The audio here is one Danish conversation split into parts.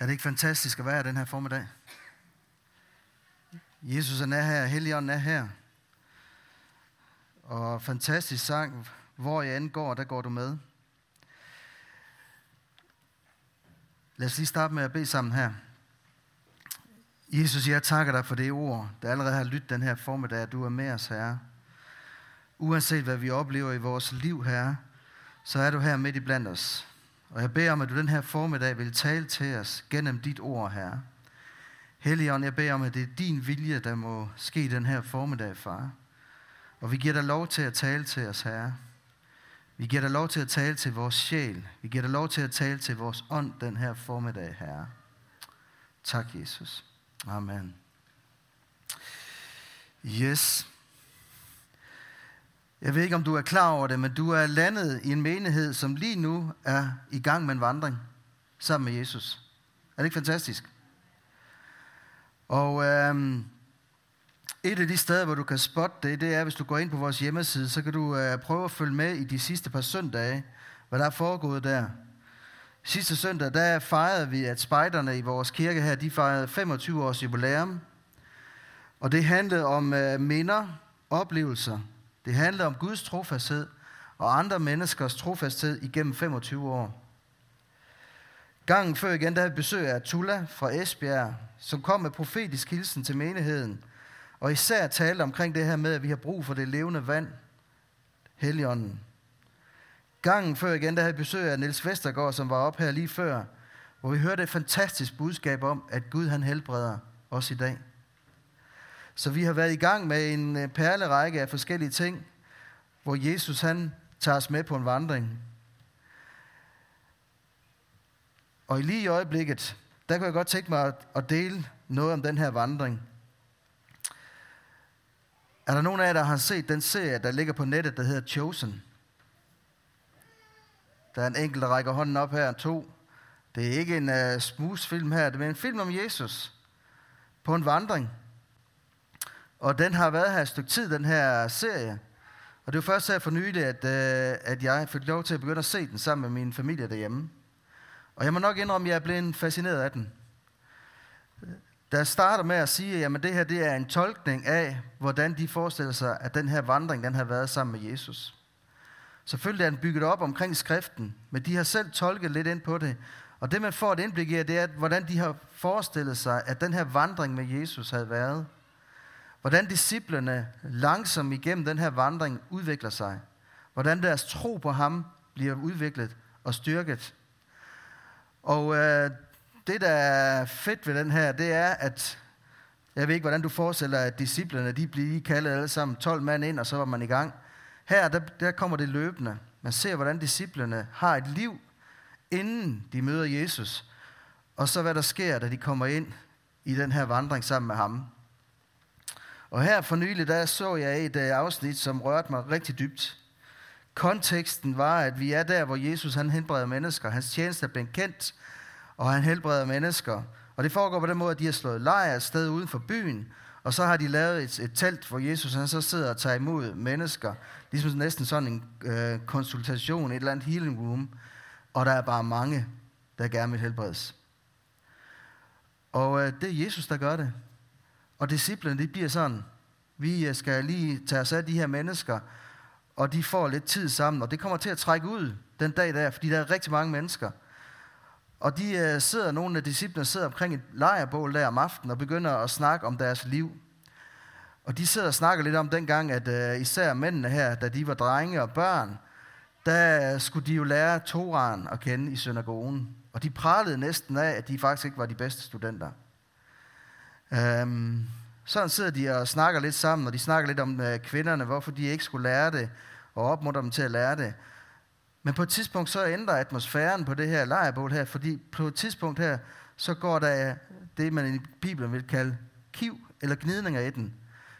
Er det ikke fantastisk at være den her formiddag? Jesus er her, Helligånden er her. Og fantastisk sang, hvor jeg angår, der går du med. Lad os lige starte med at bede sammen her. Jesus, jeg takker dig for det ord, der allerede har lyttet den her formiddag, at du er med os, Herre. Uanset hvad vi oplever i vores liv, Herre, så er du her midt i blandt os. Og jeg beder om, at du den her formiddag vil tale til os gennem dit ord, Herre. Helligånd, jeg beder om, at det er din vilje, der må ske den her formiddag, far. Og vi giver dig lov til at tale til os, Herre. Vi giver dig lov til at tale til vores sjæl. Vi giver dig lov til at tale til vores ånd den her formiddag, Herre. Tak, Jesus. Amen. Yes. Jeg ved ikke, om du er klar over det, men du er landet i en menighed, som lige nu er i gang med en vandring sammen med Jesus. Er det ikke fantastisk? Og øhm, et af de steder, hvor du kan spotte det, det er, hvis du går ind på vores hjemmeside, så kan du øh, prøve at følge med i de sidste par søndage, hvad der er foregået der. Sidste søndag, der fejrede vi, at spejderne i vores kirke her, de fejrede 25 års jubilæum. Og det handlede om øh, minder, oplevelser. Det handlede om Guds trofasthed og andre menneskers trofasthed igennem 25 år. Gangen før igen, der havde besøg af Tulla fra Esbjerg, som kom med profetisk hilsen til menigheden, og især talte omkring det her med, at vi har brug for det levende vand, Helligånden. Gangen før igen, der havde besøg af Niels Vestergaard, som var op her lige før, hvor vi hørte et fantastisk budskab om, at Gud han helbreder os i dag. Så vi har været i gang med en øh, perlerække af forskellige ting, hvor Jesus han tager os med på en vandring. Og i lige i øjeblikket, der kunne jeg godt tænke mig at dele noget om den her vandring. Er der nogen af jer, der har set den serie, der ligger på nettet, der hedder Chosen? Der er en enkelt, der rækker hånden op her. To. Det er ikke en øh, uh, smusfilm film her, det er en film om Jesus på en vandring. Og den har været her et stykke tid, den her serie. Og det var først her for nylig, at, øh, at jeg fik lov til at begynde at se den sammen med min familie derhjemme. Og jeg må nok indrømme, at jeg er blevet fascineret af den. Der starter med at sige, at det her det er en tolkning af, hvordan de forestiller sig, at den her vandring den har været sammen med Jesus. Selvfølgelig er den bygget op omkring skriften, men de har selv tolket lidt ind på det. Og det man får et indblik i, det er, hvordan de har forestillet sig, at den her vandring med Jesus havde været. Hvordan disciplerne langsomt igennem den her vandring udvikler sig. Hvordan deres tro på ham bliver udviklet og styrket. Og øh, det, der er fedt ved den her, det er, at jeg ved ikke, hvordan du forestiller at disciplerne, de bliver kaldet alle sammen 12 mand ind, og så var man i gang. Her, der, der kommer det løbende. Man ser, hvordan disciplerne har et liv, inden de møder Jesus. Og så hvad der sker, da de kommer ind i den her vandring sammen med ham. Og her for nylig, der så jeg et øh, afsnit, som rørte mig rigtig dybt. Konteksten var, at vi er der, hvor Jesus han helbreder mennesker. Hans tjeneste er blevet kendt, og han helbreder mennesker. Og det foregår på den måde, at de har slået lejr et sted uden for byen, og så har de lavet et, et telt, hvor Jesus han så sidder og tager imod mennesker. Ligesom næsten sådan en øh, konsultation, et eller andet healing room. Og der er bare mange, der gerne vil helbredes. Og øh, det er Jesus, der gør det. Og disciplene, det bliver sådan, vi øh, skal lige tage os af de her mennesker, og de får lidt tid sammen, og det kommer til at trække ud den dag der, fordi der er rigtig mange mennesker. Og de øh, sidder, nogle af disciplene sidder omkring et lejrbål der om aftenen og begynder at snakke om deres liv. Og de sidder og snakker lidt om dengang, at øh, især mændene her, da de var drenge og børn, der øh, skulle de jo lære Toran at kende i synagogen. Og de pralede næsten af, at de faktisk ikke var de bedste studenter. Øhm, sådan sidder de og snakker lidt sammen, og de snakker lidt om øh, kvinderne, hvorfor de ikke skulle lære det, og opmuntrer dem til at lære det. Men på et tidspunkt så ændrer atmosfæren på det her lejrbål her, fordi på et tidspunkt her, så går der øh, det, man i Bibelen vil kalde kiv eller gnidninger i den.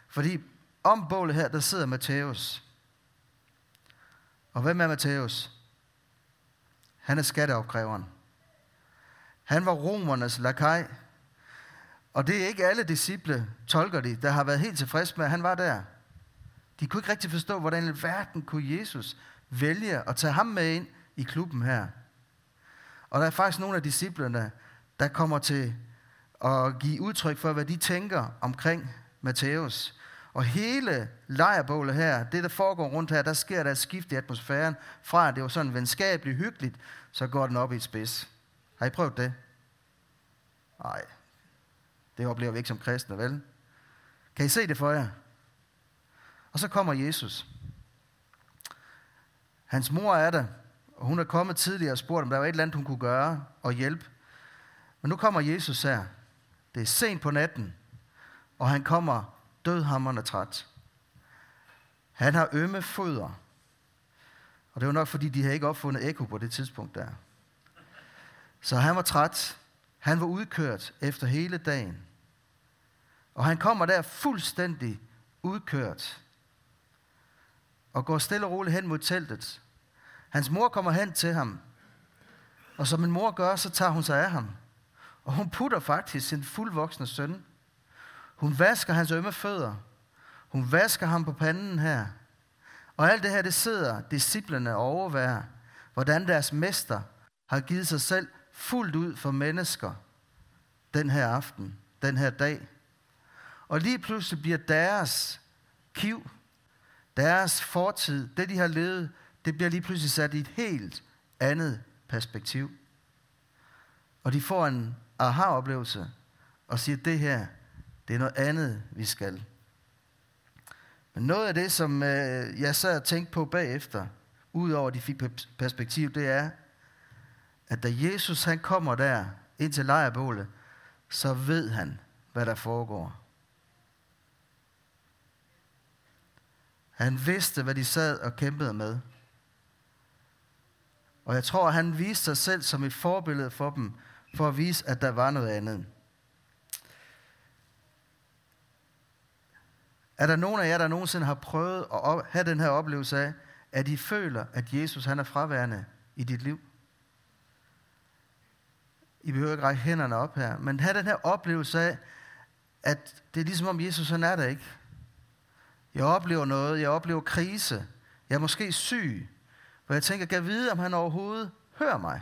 Fordi om bålet her, der sidder Matthæus. Og hvem er Matthæus? Han er skatteopkræveren. Han var romernes lakaj. Og det er ikke alle disciple, tolker de, der har været helt tilfredse med, at han var der. De kunne ikke rigtig forstå, hvordan i verden kunne Jesus vælge at tage ham med ind i klubben her. Og der er faktisk nogle af disciplerne, der kommer til at give udtryk for, hvad de tænker omkring Matthæus. Og hele lejrbålet her, det der foregår rundt her, der sker der et skift i atmosfæren, fra at det var sådan venskabeligt hyggeligt, så går den op i et spids. Har I prøvet det? Nej, det oplever vi ikke som kristne, vel? Kan I se det for jer? Og så kommer Jesus. Hans mor er der, og hun er kommet tidligere og spurgt, om der var et eller andet, hun kunne gøre og hjælpe. Men nu kommer Jesus her. Det er sent på natten, og han kommer dødhammerne træt. Han har ømme fødder. Og det var nok, fordi de havde ikke opfundet ekko på det tidspunkt der. Så han var træt. Han var udkørt efter hele dagen. Og han kommer der fuldstændig udkørt. Og går stille og roligt hen mod teltet. Hans mor kommer hen til ham. Og som en mor gør, så tager hun sig af ham. Og hun putter faktisk sin fuldvoksne søn. Hun vasker hans ømme fødder. Hun vasker ham på panden her. Og alt det her, det sidder disciplene og overværer, hvordan deres mester har givet sig selv fuldt ud for mennesker den her aften, den her dag. Og lige pludselig bliver deres kiv, deres fortid, det de har levet, det bliver lige pludselig sat i et helt andet perspektiv. Og de får en aha-oplevelse og siger, det her, det er noget andet, vi skal. Men noget af det, som øh, jeg sad og tænkte på bagefter, udover de fik perspektiv, det er, at da Jesus han kommer der ind til lejrebålet, så ved han, hvad der foregår. Han vidste, hvad de sad og kæmpede med. Og jeg tror, han viste sig selv som et forbillede for dem, for at vise, at der var noget andet. Er der nogen af jer, der nogensinde har prøvet at have den her oplevelse af, at I føler, at Jesus han er fraværende i dit liv? I behøver ikke række hænderne op her, men have den her oplevelse af, at det er ligesom om Jesus han er der ikke. Jeg oplever noget, jeg oplever krise, jeg er måske syg, hvor jeg tænker, kan jeg vide, om han overhovedet hører mig?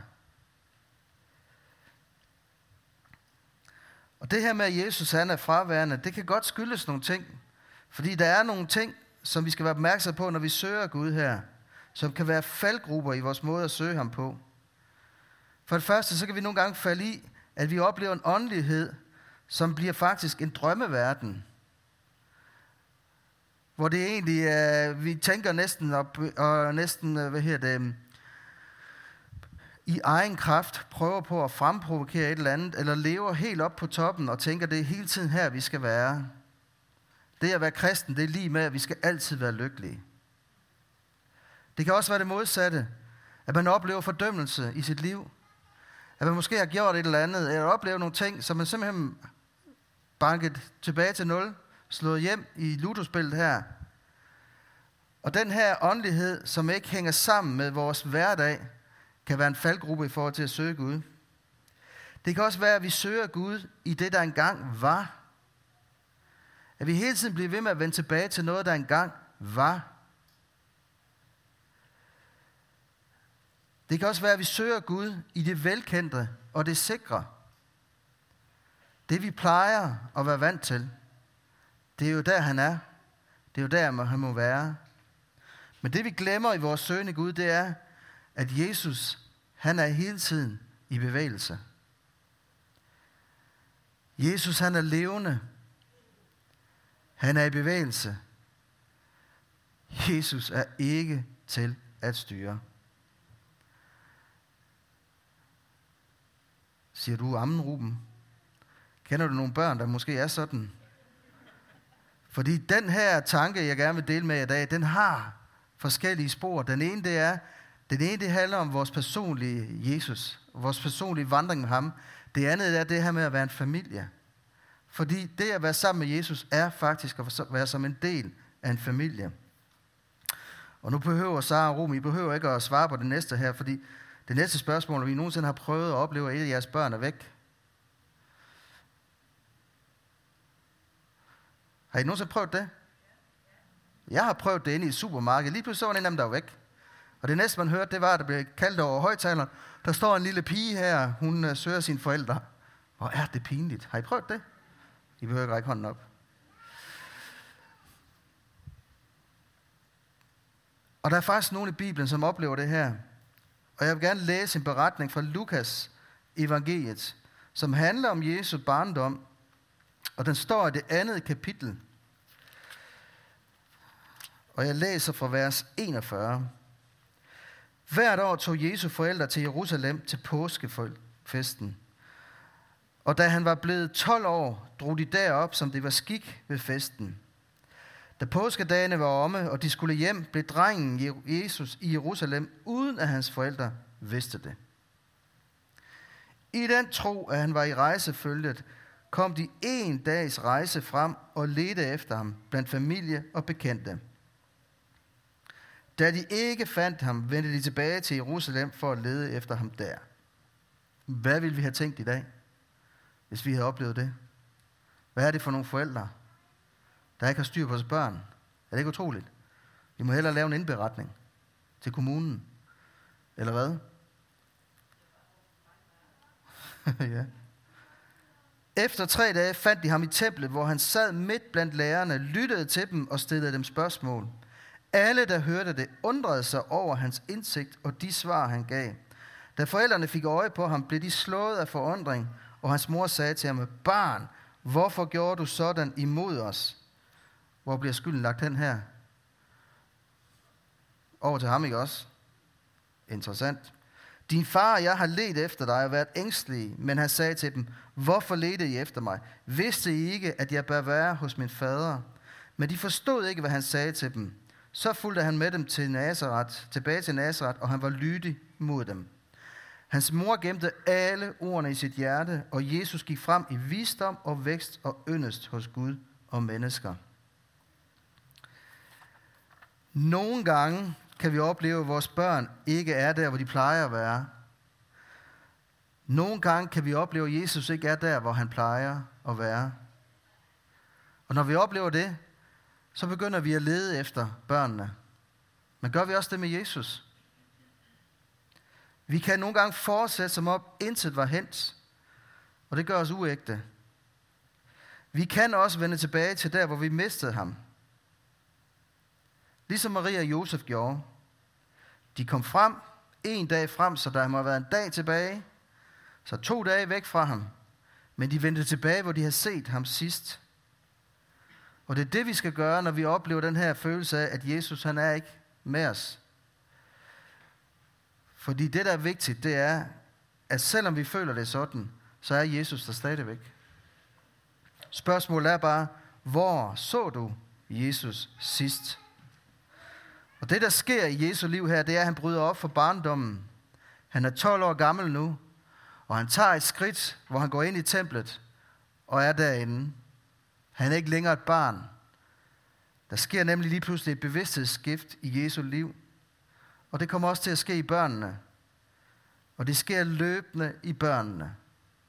Og det her med, at Jesus han er fraværende, det kan godt skyldes nogle ting. Fordi der er nogle ting, som vi skal være opmærksom på, når vi søger Gud her, som kan være faldgrupper i vores måde at søge ham på. For det første, så kan vi nogle gange falde i, at vi oplever en åndelighed, som bliver faktisk en drømmeverden. Hvor det egentlig er, vi tænker næsten, op, og næsten, øh, hvad hedder det, øhm, i egen kraft prøver på at fremprovokere et eller andet, eller lever helt op på toppen og tænker, det er hele tiden her, vi skal være. Det at være kristen, det er lige med, at vi skal altid være lykkelige. Det kan også være det modsatte. At man oplever fordømmelse i sit liv. At man måske har gjort et eller andet, eller oplevet nogle ting, som man simpelthen banket tilbage til nul, slået hjem i ludospillet her. Og den her åndelighed, som ikke hænger sammen med vores hverdag, kan være en faldgruppe i forhold til at søge Gud. Det kan også være, at vi søger Gud i det, der engang var. At vi hele tiden bliver ved med at vende tilbage til noget, der engang var. Det kan også være, at vi søger Gud i det velkendte og det sikre. Det vi plejer at være vant til. Det er jo der, han er. Det er jo der, han må være. Men det vi glemmer i vores søgende Gud, det er, at Jesus, han er hele tiden i bevægelse. Jesus, han er levende. Han er i bevægelse. Jesus er ikke til at styre. Siger du ammen, Ruben? Kender du nogle børn, der måske er sådan? Fordi den her tanke, jeg gerne vil dele med jer i dag, den har forskellige spor. Den ene, det er, den ene, det handler om vores personlige Jesus, vores personlige vandring med ham. Det andet er det her med at være en familie. Fordi det at være sammen med Jesus er faktisk at være som en del af en familie. Og nu behøver Sara og Rom, I behøver ikke at svare på det næste her, fordi det næste spørgsmål, om I nogensinde har prøvet at opleve, at et af jeres børn er væk. Har I nogensinde prøvet det? Jeg har prøvet det inde i supermarkedet. Lige pludselig var en af dem, der var væk. Og det næste, man hørte, det var, at der blev kaldt over højtaleren. Der står en lille pige her, hun uh, søger sine forældre. Hvor er det pinligt. Har I prøvet det? I behøver ikke række hånden op. Og der er faktisk nogen i Bibelen, som oplever det her. Og jeg vil gerne læse en beretning fra Lukas evangeliet, som handler om Jesu barndom. Og den står i det andet kapitel. Og jeg læser fra vers 41. Hvert år tog Jesu forældre til Jerusalem til påskefesten. Og da han var blevet 12 år, drog de derop, som det var skik ved festen. Da påskedagene var omme, og de skulle hjem, blev drengen Jesus i Jerusalem, uden at hans forældre vidste det. I den tro, at han var i rejsefølget, kom de en dags rejse frem og ledte efter ham blandt familie og bekendte. Da de ikke fandt ham, vendte de tilbage til Jerusalem for at lede efter ham der. Hvad ville vi have tænkt i dag, hvis vi havde oplevet det? Hvad er det for nogle forældre, der ikke har styr på deres børn? Er det ikke utroligt? Vi må hellere lave en indberetning til kommunen. Eller hvad? ja. Efter tre dage fandt de ham i templet, hvor han sad midt blandt lærerne, lyttede til dem og stillede dem spørgsmål. Alle, der hørte det, undrede sig over hans indsigt og de svar, han gav. Da forældrene fik øje på ham, blev de slået af forundring, og hans mor sagde til ham, Barn, hvorfor gjorde du sådan imod os? Hvor bliver skylden lagt hen her? Over til ham, ikke også? Interessant. Din far og jeg har let efter dig og været ængstelige, men han sagde til dem, hvorfor ledte I efter mig? Vidste I ikke, at jeg bør være hos min fader? Men de forstod ikke, hvad han sagde til dem. Så fulgte han med dem til Nazareth, tilbage til Nazareth, og han var lydig mod dem. Hans mor gemte alle ordene i sit hjerte, og Jesus gik frem i visdom og vækst og yndest hos Gud og mennesker. Nogle gange kan vi opleve, at vores børn ikke er der, hvor de plejer at være. Nogle gange kan vi opleve, at Jesus ikke er der, hvor han plejer at være. Og når vi oplever det, så begynder vi at lede efter børnene. Men gør vi også det med Jesus? Vi kan nogle gange fortsætte som om intet var hent, og det gør os uægte. Vi kan også vende tilbage til der, hvor vi mistede ham. Ligesom Maria og Josef gjorde. De kom frem en dag frem, så der må have været en dag tilbage. Så to dage væk fra ham. Men de vendte tilbage, hvor de havde set ham sidst. Og det er det, vi skal gøre, når vi oplever den her følelse af, at Jesus han er ikke med os. Fordi det, der er vigtigt, det er, at selvom vi føler det sådan, så er Jesus der stadigvæk. Spørgsmålet er bare, hvor så du Jesus sidst? Og det, der sker i Jesu liv her, det er, at han bryder op for barndommen. Han er 12 år gammel nu, og han tager et skridt, hvor han går ind i templet og er derinde. Han er ikke længere et barn. Der sker nemlig lige pludselig et bevidsthedsskift i Jesu liv. Og det kommer også til at ske i børnene. Og det sker løbende i børnene.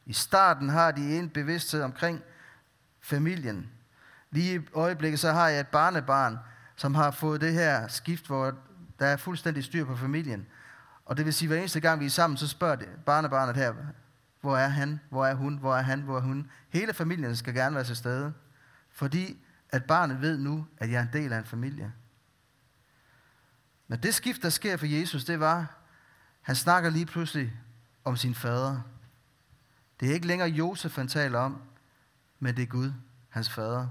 I starten har de en bevidsthed omkring familien. Lige i øjeblikket så har jeg et barnebarn, som har fået det her skift, hvor der er fuldstændig styr på familien. Og det vil sige, at hver eneste gang vi er sammen, så spørger det barnebarnet her, hvor er han, hvor er hun, hvor er han, hvor er hun. Hele familien skal gerne være til stede. Fordi at barnet ved nu, at jeg er en del af en familie. Men det skift, der sker for Jesus, det var, han snakker lige pludselig om sin fader. Det er ikke længere Josef, han taler om, men det er Gud, hans fader.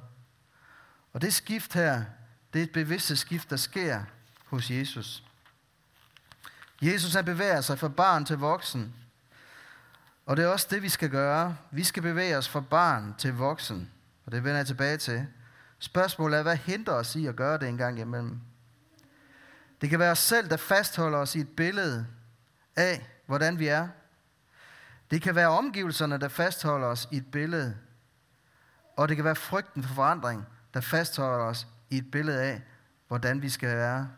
Og det skift her, det er et bevidste skift, der sker hos Jesus. Jesus han bevæger sig fra barn til voksen. Og det er også det, vi skal gøre. Vi skal bevæge os fra barn til voksen. Og det vender jeg tilbage til. Spørgsmålet er, hvad hindrer os i at gøre det en gang imellem? Det kan være os selv, der fastholder os i et billede af, hvordan vi er. Det kan være omgivelserne, der fastholder os i et billede. Og det kan være frygten for forandring, der fastholder os i et billede af, hvordan vi skal være,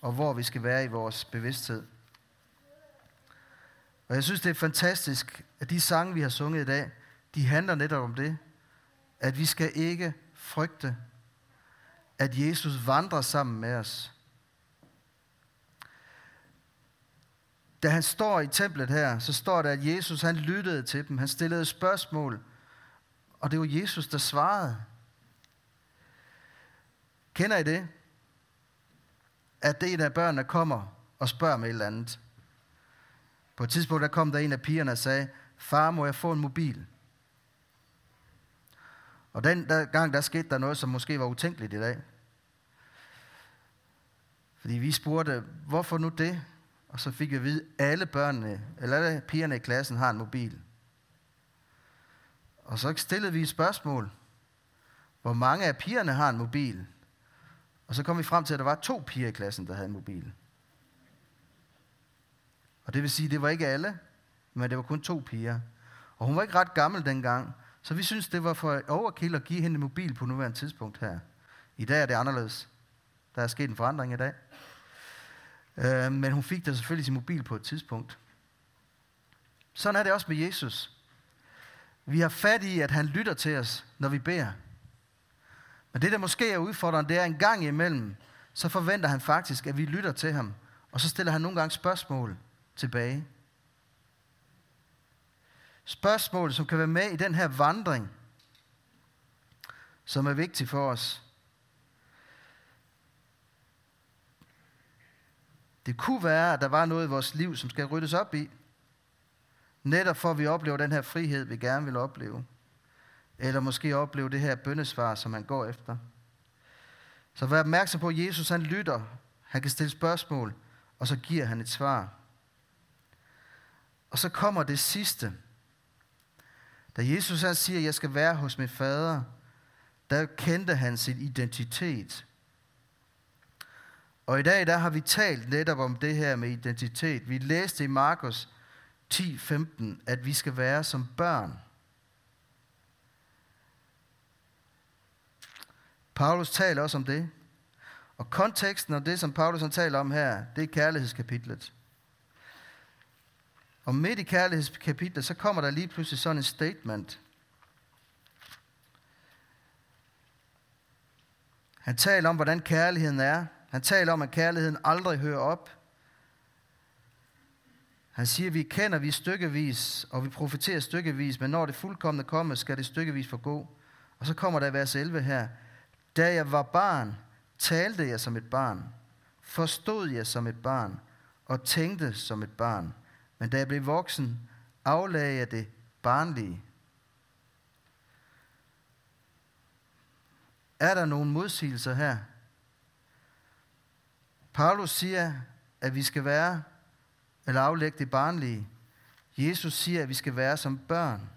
og hvor vi skal være i vores bevidsthed. Og jeg synes, det er fantastisk, at de sange, vi har sunget i dag, de handler netop om det at vi skal ikke frygte, at Jesus vandrer sammen med os. da han står i templet her, så står der, at Jesus han lyttede til dem. Han stillede spørgsmål, og det var Jesus, der svarede. Kender I det? At det er en af børnene kommer og spørger med et eller andet. På et tidspunkt der kom der en af pigerne og sagde, far, må jeg få en mobil? Og den der gang, der skete der noget, som måske var utænkeligt i dag. Fordi vi spurgte, hvorfor nu det? Og så fik vi at vide, at alle børnene, eller alle pigerne i klassen har en mobil. Og så stillede vi et spørgsmål. Hvor mange af pigerne har en mobil? Og så kom vi frem til, at der var to piger i klassen, der havde en mobil. Og det vil sige, at det var ikke alle, men det var kun to piger. Og hun var ikke ret gammel dengang, så vi synes, det var for overkill at give hende en mobil på nuværende tidspunkt her. I dag er det anderledes. Der er sket en forandring i dag. Øh, men hun fik da selvfølgelig sin mobil på et tidspunkt. Sådan er det også med Jesus. Vi har fat i, at han lytter til os, når vi beder. Men det, der måske er udfordrende, det er en gang imellem, så forventer han faktisk, at vi lytter til ham. Og så stiller han nogle gange spørgsmål tilbage. Spørgsmål, som kan være med i den her vandring, som er vigtig for os. Det kunne være, at der var noget i vores liv, som skal ryddes op i. Netop for at vi oplever den her frihed, vi gerne vil opleve. Eller måske opleve det her bøndesvar, som han går efter. Så vær opmærksom på, at Jesus han lytter. Han kan stille spørgsmål, og så giver han et svar. Og så kommer det sidste. Da Jesus han siger, at jeg skal være hos min fader, der kendte han sin identitet. Og i dag der har vi talt netop om det her med identitet. Vi læste i Markus 10:15, at vi skal være som børn. Paulus taler også om det. Og konteksten og det, som Paulus han taler om her, det er kærlighedskapitlet. Og midt i kærlighedskapitlet, så kommer der lige pludselig sådan en statement. Han taler om, hvordan kærligheden er. Han taler om, at kærligheden aldrig hører op. Han siger, vi kender vi stykkevis, og vi profiterer stykkevis, men når det fuldkommende kommer, skal det stykkevis forgå. Og så kommer der vers 11 her. Da jeg var barn, talte jeg som et barn, forstod jeg som et barn, og tænkte som et barn. Men da jeg blev voksen, aflagde jeg det barnlige. Er der nogle modsigelser her? Paulus siger, at vi skal være, eller aflægge det barnlige. Jesus siger, at vi skal være som børn.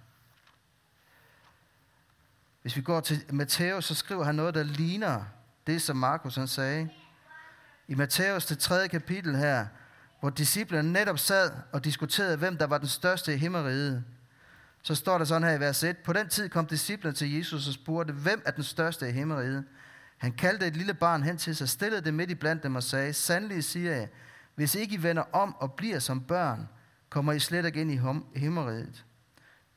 Hvis vi går til Matthæus, så skriver han noget, der ligner det, som Markus han sagde. I Matthæus, det tredje kapitel her, hvor disciplerne netop sad og diskuterede, hvem der var den største i himmeriget, så står der sådan her i vers 1. På den tid kom disciplerne til Jesus og spurgte, hvem er den største i himmeriget? Han kaldte et lille barn hen til sig, stillede det midt i blandt dem og sagde, Sandelig siger jeg, hvis ikke I vender om og bliver som børn, kommer I slet ikke ind i himmeriget.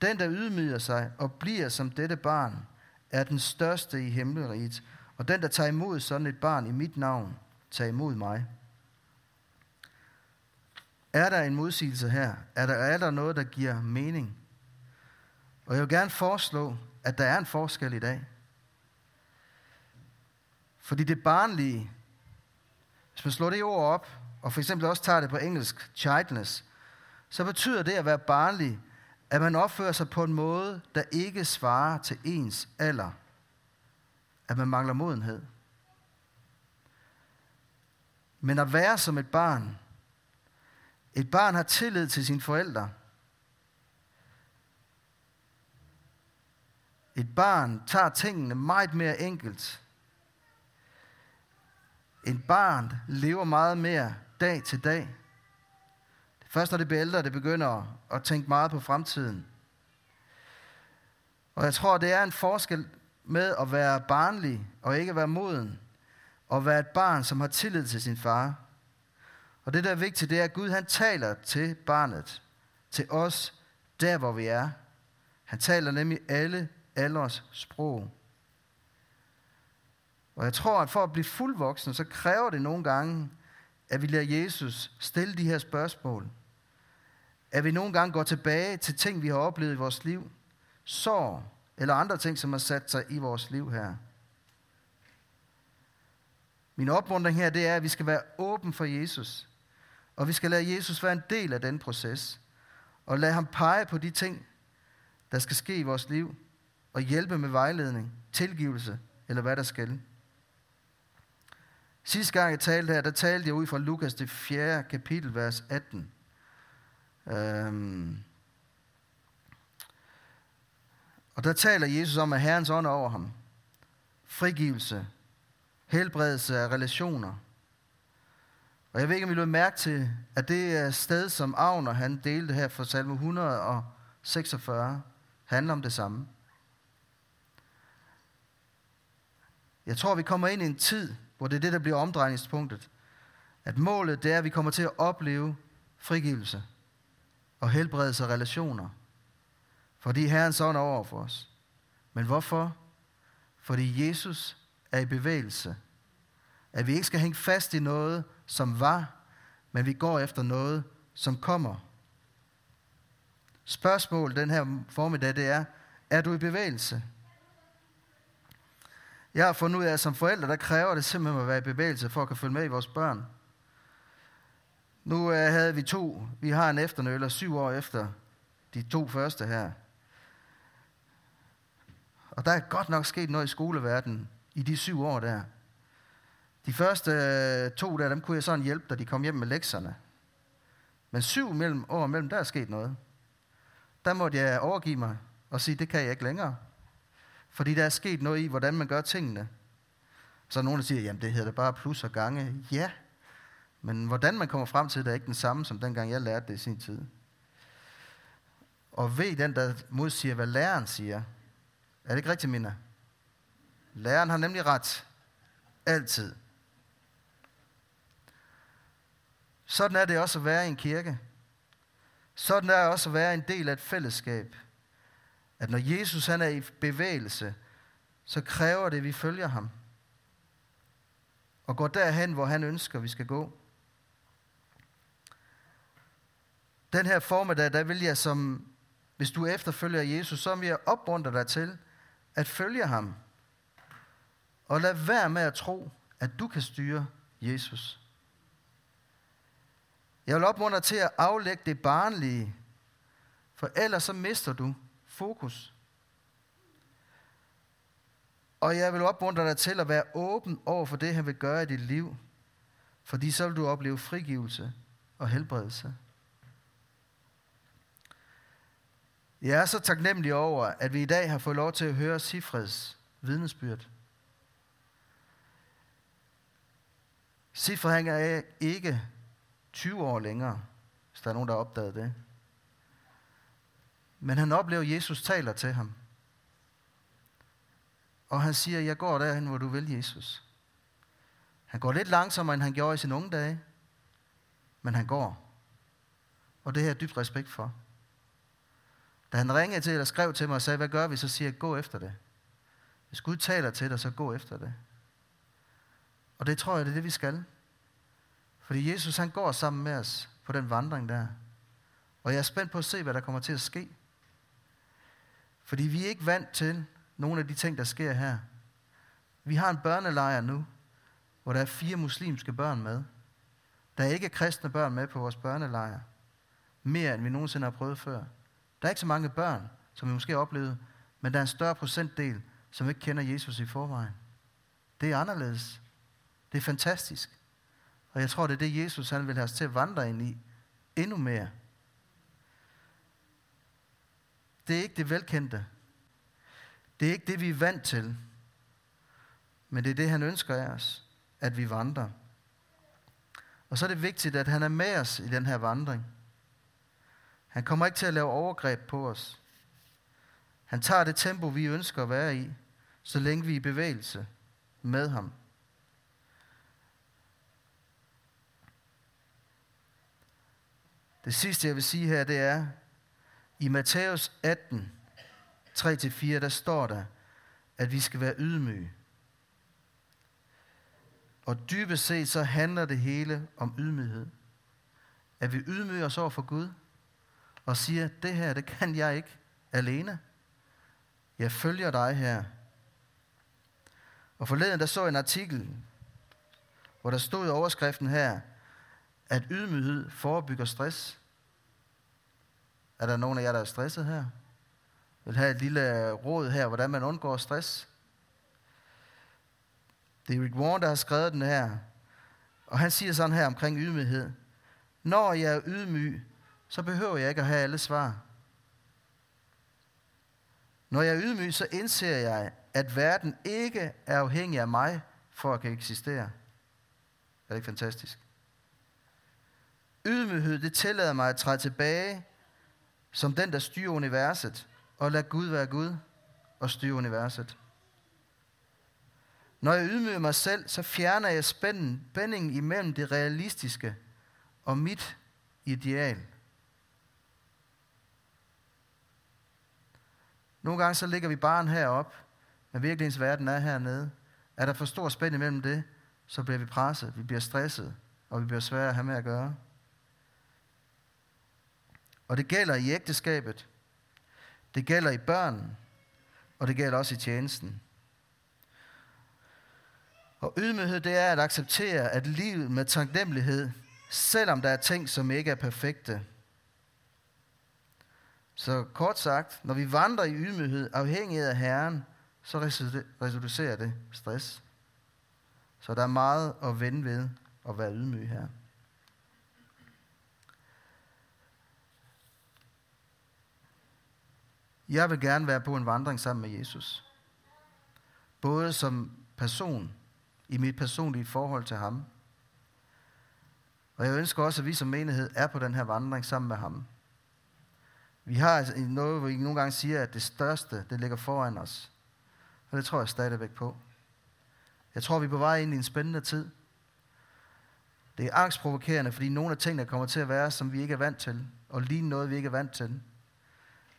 Den, der ydmyger sig og bliver som dette barn, er den største i himmelriget, Og den, der tager imod sådan et barn i mit navn, tager imod mig. Er der en modsigelse her? Er der, er der noget, der giver mening? Og jeg vil gerne foreslå, at der er en forskel i dag. Fordi det barnlige, hvis man slår det ord op, og for eksempel også tager det på engelsk, childness, så betyder det at være barnlig, at man opfører sig på en måde, der ikke svarer til ens alder. At man mangler modenhed. Men at være som et barn, et barn har tillid til sine forældre. Et barn tager tingene meget mere enkelt. Et barn lever meget mere dag til dag. Først når det bliver ældre, det begynder at tænke meget på fremtiden. Og jeg tror, det er en forskel med at være barnlig og ikke være moden. Og være et barn, som har tillid til sin far. Og det, der er vigtigt, det er, at Gud han taler til barnet, til os, der hvor vi er. Han taler nemlig alle alders sprog. Og jeg tror, at for at blive fuldvoksen, så kræver det nogle gange, at vi lader Jesus stille de her spørgsmål at vi nogle gange går tilbage til ting, vi har oplevet i vores liv, sorg eller andre ting, som har sat sig i vores liv her. Min opmuntring her, det er, at vi skal være åben for Jesus. Og vi skal lade Jesus være en del af den proces. Og lade ham pege på de ting, der skal ske i vores liv. Og hjælpe med vejledning, tilgivelse eller hvad der skal. Sidste gang jeg talte her, der talte jeg ud fra Lukas det 4. kapitel, vers 18. Øhm. Og der taler Jesus om, at Herrens ånd er over ham. Frigivelse, helbredelse af relationer. Og jeg ved ikke, om I lød mærke til, at det er sted, som Agner han delte her fra salme 146, handler om det samme. Jeg tror, vi kommer ind i en tid, hvor det er det, der bliver omdrejningspunktet. At målet, det er, at vi kommer til at opleve frigivelse og helbredelse og relationer. Fordi Herrens sådan er over for os. Men hvorfor? Fordi Jesus er i bevægelse. At vi ikke skal hænge fast i noget, som var, men vi går efter noget, som kommer. Spørgsmålet den her formiddag, det er, er du i bevægelse? Jeg har fundet ud af, at som forældre, der kræver det simpelthen at være i bevægelse, for at kunne følge med i vores børn. Nu øh, havde vi to, vi har en efternøller syv år efter de to første her. Og der er godt nok sket noget i skoleverdenen i de syv år der. De første øh, to der, dem kunne jeg sådan hjælpe, da de kom hjem med lektierne. Men syv mellem, år mellem, der er sket noget. Der måtte jeg overgive mig og sige, det kan jeg ikke længere. Fordi der er sket noget i, hvordan man gør tingene. Så er nogen, der siger, jamen det hedder bare plus og gange. Ja, men hvordan man kommer frem til det, er ikke den samme, som dengang jeg lærte det i sin tid. Og ved den, der modsiger, hvad læreren siger. Er det ikke rigtigt, Mina? Læreren har nemlig ret. Altid. Sådan er det også at være i en kirke. Sådan er det også at være en del af et fællesskab. At når Jesus han er i bevægelse, så kræver det, at vi følger ham. Og går derhen, hvor han ønsker, vi skal gå. Den her formiddag, der vil jeg som, hvis du efterfølger Jesus, så vil jeg opmuntre dig til at følge ham. Og lad være med at tro, at du kan styre Jesus. Jeg vil opmuntre til at aflægge det barnlige, for ellers så mister du fokus. Og jeg vil opmuntre dig til at være åben over for det, han vil gøre i dit liv, fordi så vil du opleve frigivelse og helbredelse. Jeg er så taknemmelig over, at vi i dag har fået lov til at høre Sifreds vidnesbyrd. Sifred han er ikke 20 år længere, hvis der er nogen, der opdagede det. Men han oplever, at Jesus taler til ham. Og han siger, jeg går derhen, hvor du vil, Jesus. Han går lidt langsommere, end han gjorde i sine unge dage. Men han går. Og det her er dybt respekt for. Da han ringede til eller skrev til mig og sagde, hvad gør vi? Så siger jeg, gå efter det. Hvis Gud taler til dig, så gå efter det. Og det tror jeg, det er det, vi skal. Fordi Jesus, han går sammen med os på den vandring der. Og jeg er spændt på at se, hvad der kommer til at ske. Fordi vi er ikke vant til nogle af de ting, der sker her. Vi har en børnelejr nu, hvor der er fire muslimske børn med. Der er ikke kristne børn med på vores børnelejr. Mere end vi nogensinde har prøvet før. Der er ikke så mange børn, som vi måske har oplevet, men der er en større procentdel, som ikke kender Jesus i forvejen. Det er anderledes. Det er fantastisk. Og jeg tror, det er det, Jesus han vil have os til at vandre ind i. Endnu mere. Det er ikke det velkendte. Det er ikke det, vi er vant til. Men det er det, han ønsker af os, at vi vandrer. Og så er det vigtigt, at han er med os i den her vandring. Han kommer ikke til at lave overgreb på os. Han tager det tempo, vi ønsker at være i, så længe vi er i bevægelse med ham. Det sidste, jeg vil sige her, det er, i Matthæus 18, 3-4, der står der, at vi skal være ydmyge. Og dybest set så handler det hele om ydmyghed. At vi ydmyger os over for Gud, og siger, det her, det kan jeg ikke alene. Jeg følger dig her. Og forleden, der så jeg en artikel, hvor der stod i overskriften her, at ydmyghed forebygger stress. Er der nogen af jer, der er stresset her? Vil have et lille råd her, hvordan man undgår stress? Det er Rick Warren, der har skrevet den her. Og han siger sådan her omkring ydmyghed. Når jeg er ydmyg, så behøver jeg ikke at have alle svar. Når jeg er ydmyg, så indser jeg, at verden ikke er afhængig af mig, for at kan eksistere. Er det ikke fantastisk? Ydmyghed, det tillader mig at træde tilbage som den, der styrer universet, og lad Gud være Gud og styre universet. Når jeg ydmyger mig selv, så fjerner jeg spænden, spændingen imellem det realistiske og mit ideal. Nogle gange så ligger vi barn herop, men virkelighedens verden er hernede. Er der for stor spænd imellem det, så bliver vi presset, vi bliver stresset, og vi bliver svære at have med at gøre. Og det gælder i ægteskabet, det gælder i børn, og det gælder også i tjenesten. Og ydmyghed, det er at acceptere, at livet med taknemmelighed, selvom der er ting, som ikke er perfekte. Så kort sagt, når vi vandrer i ydmyghed, afhængig af Herren, så reducerer det stress. Så der er meget at vende ved at være ydmyg her. Jeg vil gerne være på en vandring sammen med Jesus. Både som person, i mit personlige forhold til ham. Og jeg ønsker også, at vi som menighed er på den her vandring sammen med ham. Vi har altså noget, hvor vi nogle gange siger, at det største, det ligger foran os. Og det tror jeg stadigvæk på. Jeg tror, vi er på vej ind i en spændende tid. Det er angstprovokerende, fordi nogle af tingene kommer til at være, som vi ikke er vant til, og lige noget, vi ikke er vant til.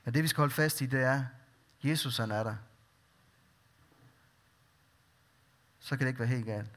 Men det, vi skal holde fast i, det er, Jesus han er der. Så kan det ikke være helt galt.